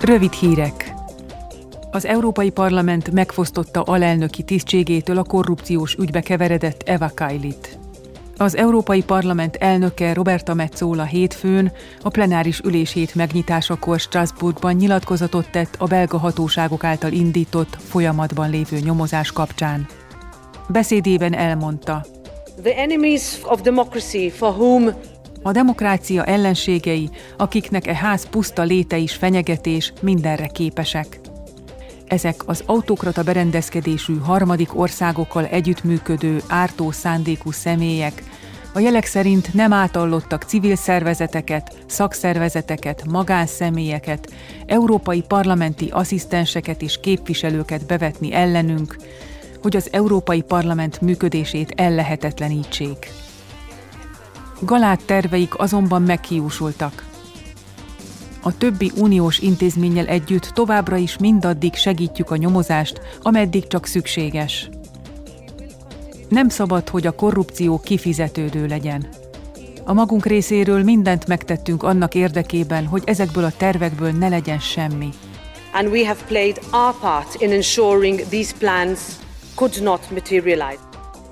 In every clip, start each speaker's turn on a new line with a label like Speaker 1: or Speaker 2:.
Speaker 1: Rövid hírek. Az Európai Parlament megfosztotta alelnöki tisztségétől a korrupciós ügybe keveredett Eva Kailit. Az Európai Parlament elnöke Roberta Metzola hétfőn a plenáris ülését megnyitásakor Strasbourgban nyilatkozatot tett a belga hatóságok által indított, folyamatban lévő nyomozás kapcsán. Beszédében elmondta,
Speaker 2: The enemies of democracy for whom
Speaker 1: a demokrácia ellenségei, akiknek e ház puszta léte is fenyegetés, mindenre képesek. Ezek az autokrata berendezkedésű harmadik országokkal együttműködő, ártó szándékú személyek, a jelek szerint nem átallottak civil szervezeteket, szakszervezeteket, magánszemélyeket, európai parlamenti asszisztenseket és képviselőket bevetni ellenünk, hogy az Európai Parlament működését ellehetetlenítsék. Galát terveik azonban meghiúsultak. A többi uniós intézménnyel együtt továbbra is mindaddig segítjük a nyomozást, ameddig csak szükséges. Nem szabad, hogy a korrupció kifizetődő legyen. A magunk részéről mindent megtettünk annak érdekében, hogy ezekből a tervekből ne legyen semmi.
Speaker 2: And we have played our part in ensuring these plans could not materialize.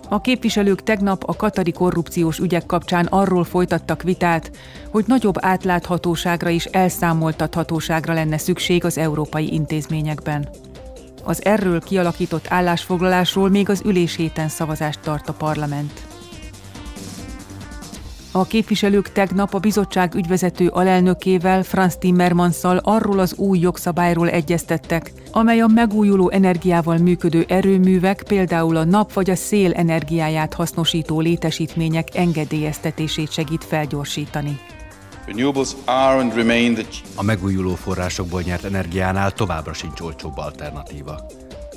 Speaker 1: A képviselők tegnap a katari korrupciós ügyek kapcsán arról folytattak vitát, hogy nagyobb átláthatóságra és elszámoltathatóságra lenne szükség az európai intézményekben. Az erről kialakított állásfoglalásról még az ülés héten szavazást tart a parlament. A képviselők tegnap a bizottság ügyvezető alelnökével, Franz Timmermanszal arról az új jogszabályról egyeztettek, amely a megújuló energiával működő erőművek, például a nap vagy a szél energiáját hasznosító létesítmények engedélyeztetését segít felgyorsítani.
Speaker 3: A megújuló forrásokból nyert energiánál továbbra sincs olcsóbb alternatíva.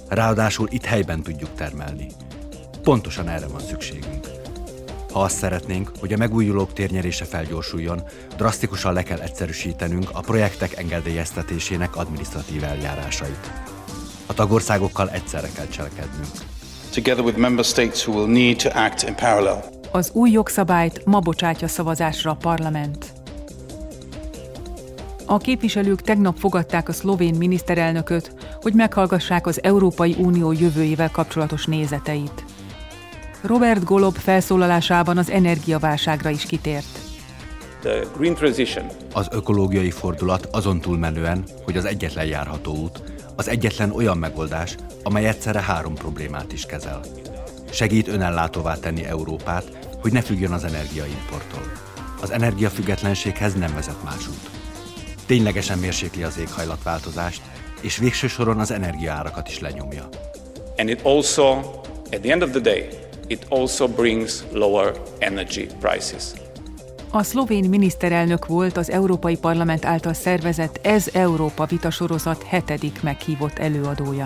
Speaker 3: Ráadásul itt helyben tudjuk termelni. Pontosan erre van szükségünk. Ha azt szeretnénk, hogy a megújulók térnyerése felgyorsuljon, drasztikusan le kell egyszerűsítenünk a projektek engedélyeztetésének adminisztratív eljárásait. A tagországokkal egyszerre kell cselekednünk. Together with member states who will need to act in
Speaker 1: parallel. Az új jogszabályt ma bocsátja szavazásra a parlament. A képviselők tegnap fogadták a szlovén miniszterelnököt, hogy meghallgassák az Európai Unió jövőjével kapcsolatos nézeteit. Robert Golob felszólalásában az energiaválságra is kitért.
Speaker 3: The green transition. Az ökológiai fordulat azon túlmenően, hogy az egyetlen járható út, az egyetlen olyan megoldás, amely egyszerre három problémát is kezel. Segít önellátóvá tenni Európát, hogy ne függjön az energiaimporttól. Az energiafüggetlenséghez nem vezet más út. Ténylegesen mérsékli az éghajlatváltozást, és végső soron az energiaárakat is lenyomja. And it also, at the end of the day, it also brings lower energy prices.
Speaker 1: A szlovén miniszterelnök volt az Európai Parlament által szervezett Ez Európa vitasorozat hetedik meghívott előadója.